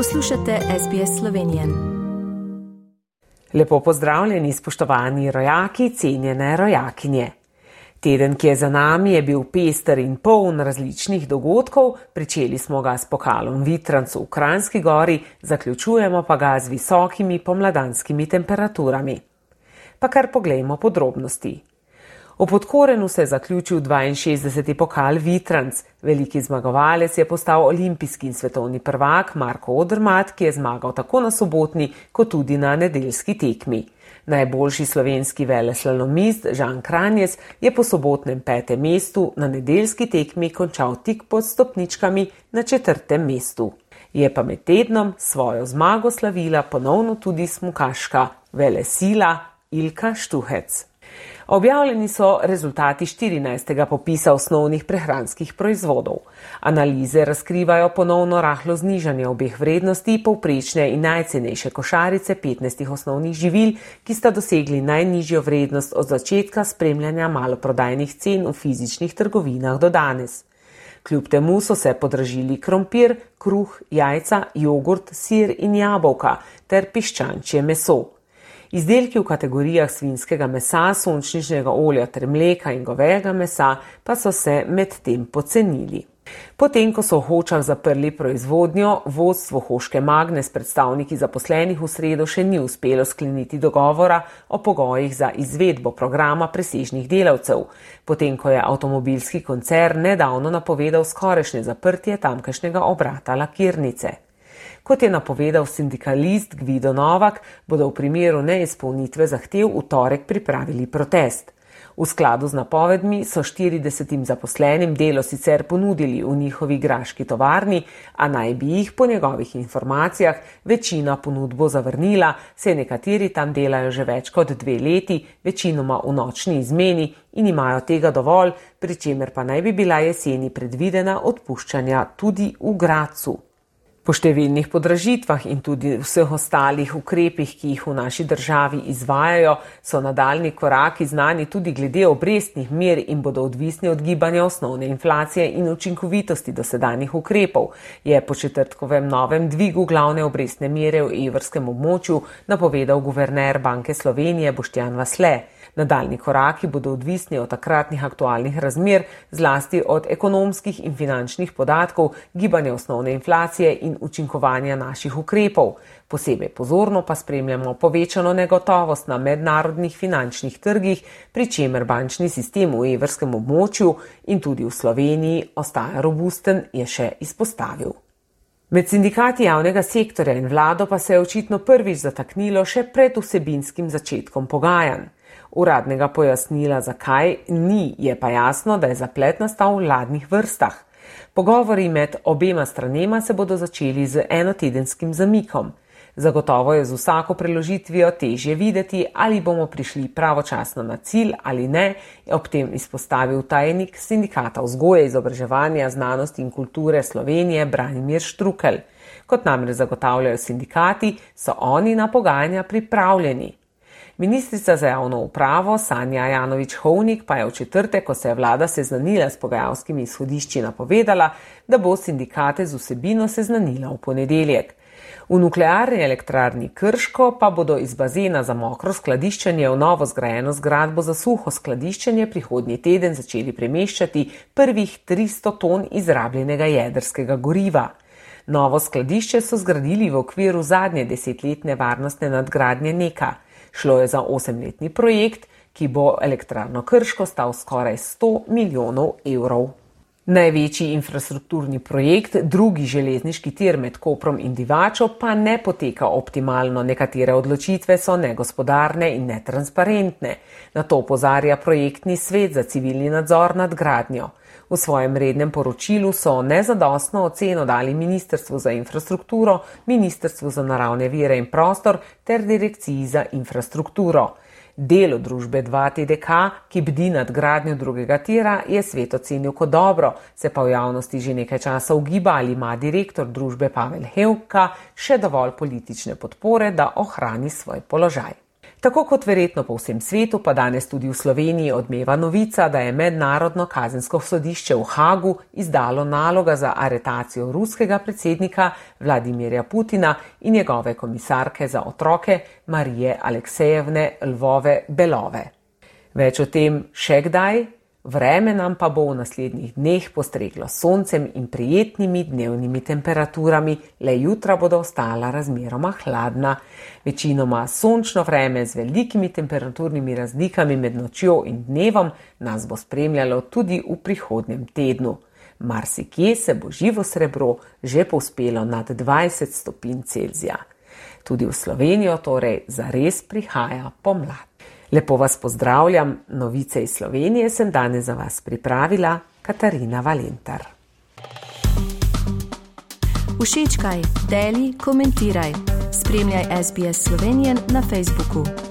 Poslušate SBS Slovenije. Lepo pozdravljeni, spoštovani rojaki, cenjene rojakinje. Teden, ki je za nami, je bil pester in poln različnih dogodkov. Pričeli smo ga s pokalom Vitrancu v Kranski gori, zaključujemo pa ga z visokimi pomladanskimi temperaturami. Pa kar poglejmo podrobnosti. V podkorenu se je zaključil 62. pokal Vitranc. Veliki zmagovalec je postal olimpijski in svetovni prvak Marko Odrmat, ki je zmagal tako na sobotni, kot tudi na nedeljski tekmi. Najboljši slovenski veleslalomist Žan Kranjes je po sobotnem petem mestu na nedeljski tekmi končal tik pod stopničkami na četrtem mestu. Je pa med tednom svojo zmago slavila ponovno tudi smukaška velesila Ilka Štuhec. Objavljeni so rezultati 14. popisa osnovnih prehranskih proizvodov. Analize razkrivajo ponovno rahlo znižanje obeh vrednosti povprečne in najcenejše košarice 15 osnovnih živil, ki sta dosegli najnižjo vrednost od začetka spremljanja maloprodajnih cen v fizičnih trgovinah do danes. Kljub temu so se podražili krompir, kruh, jajca, jogurt, sir in jabolka ter piščančje meso. Izdelki v kategorijah svinskega mesa, sončničnega olja ter mleka in govejega mesa pa so se medtem pocenili. Potem, ko so v Hočah zaprli proizvodnjo, vodstvo Hoške Magne s predstavniki zaposlenih v sredo še ni uspelo skleniti dogovora o pogojih za izvedbo programa presežnih delavcev, potem, ko je avtomobilski koncern nedavno napovedal skorešnje zaprtje tamkajšnjega obrata lakirnice. Kot je napovedal sindikalist Gvido Novak, bodo v primeru neizpolnitve zahtev v torek pripravili protest. V skladu z napovedmi so 40 zaposlenim delo sicer ponudili v njihovi graški tovarni, a naj bi jih po njegovih informacijah večina ponudbo zavrnila, se nekateri tam delajo že več kot dve leti, večinoma v nočni izmeni in imajo tega dovolj, pri čemer pa naj bi bila jeseni predvidena odpuščanja tudi v Gracu. Po številnih podražitvah in tudi vseh ostalih ukrepih, ki jih v naši državi izvajajo, so nadaljni koraki znani tudi glede obrestnih mer in bodo odvisni od gibanja osnovne inflacije in učinkovitosti dosedanjih ukrepov, je po četrtkovem novem dvigu glavne obrestne mere v evrskem območju napovedal guverner Banke Slovenije Boštjan Vasle. Nadaljni koraki bodo odvisni od takratnih aktualnih razmer, zlasti od ekonomskih in finančnih podatkov, gibanja osnovne inflacije in učinkovanja naših ukrepov. Posebej pozorno pa spremljamo povečano negotovost na mednarodnih finančnih trgih, pri čemer bančni sistem v evrskem območju in tudi v Sloveniji ostaja robusten, je še izpostavil. Med sindikati javnega sektorja in vlado pa se je očitno prvič zataknilo še pred vsebinskim začetkom pogajanj. Uradnega pojasnila, zakaj ni, je pa jasno, da je zaplet nastal v vladnih vrstah. Pogovori med obema stranema se bodo začeli z enotedenskim zamikom. Zagotovo je z vsako preložitvijo težje videti, ali bomo prišli pravočasno na cilj ali ne, je ob tem izpostavil tajnik sindikata vzgoje, izobraževanja, znanosti in kulture Slovenije Branimir Štrukel. Kot namreč zagotavljajo sindikati, so oni na pogajanja pripravljeni. Ministrica za javno upravo Sanja Janovič Hovnik pa je v četrtek, ko se je vlada seznanila s pogajalskimi izhodišči, napovedala, da bo sindikate z vsebino seznanila v ponedeljek. V nuklearni elektrarni Krško pa bodo iz bazena za mokro skladiščenje v novo zgrajeno zgradbo za suho skladiščenje prihodnji teden začeli premeščati prvih 300 ton izrabljenega jedrskega goriva. Novo skladišče so zgradili v okviru zadnje desetletne varnostne nadgradnje Neka. Šlo je za osemletni projekt, ki bo elektrarno Krško stal skoraj 100 milijonov evrov. Največji infrastrukturni projekt, drugi železniški tir med Koprom in Divačo, pa ne poteka optimalno. Nekatere odločitve so negospodarne in netransparentne. Na to opozarja projektni svet za civilni nadzor nad gradnjo. V svojem rednem poročilu so nezadostno oceno dali Ministrstvu za infrastrukturo, Ministrstvu za naravne vire in prostor ter Direkciji za infrastrukturo. Delo družbe 2TDK, ki bdi nad gradnjo drugega tira, je svet ocenil kot dobro, se pa v javnosti že nekaj časa ugiba, ali ima direktor družbe Pavel Hevka še dovolj politične podpore, da ohrani svoj položaj. Tako kot verjetno po vsem svetu, pa danes tudi v Sloveniji odmeva novica, da je Mednarodno kazensko sodišče v Hagu izdalo naloga za aretacijo ruskega predsednika Vladimirja Putina in njegove komisarke za otroke Marije Aleksejevne Lvove Belove. Več o tem še kdaj, Vreme nam pa bo v naslednjih dneh postreglo soncem in prijetnimi dnevnimi temperaturami, le jutra bodo ostala razmeroma hladna. Večinoma sončno vreme z velikimi temperaturnimi razlikami med nočjo in dnevom nas bo spremljalo tudi v prihodnjem tednu. Marsikje se bo živo srebro že povspelo nad 20 stopinj Celzija. Tudi v Slovenijo torej zares prihaja pomlad. Lepo vas pozdravljam, novice iz Slovenije sem danes za vas pripravila Katarina Valentar. Všečkaj, deli, komentiraj. Spremljaj SBS Slovenijo na Facebooku.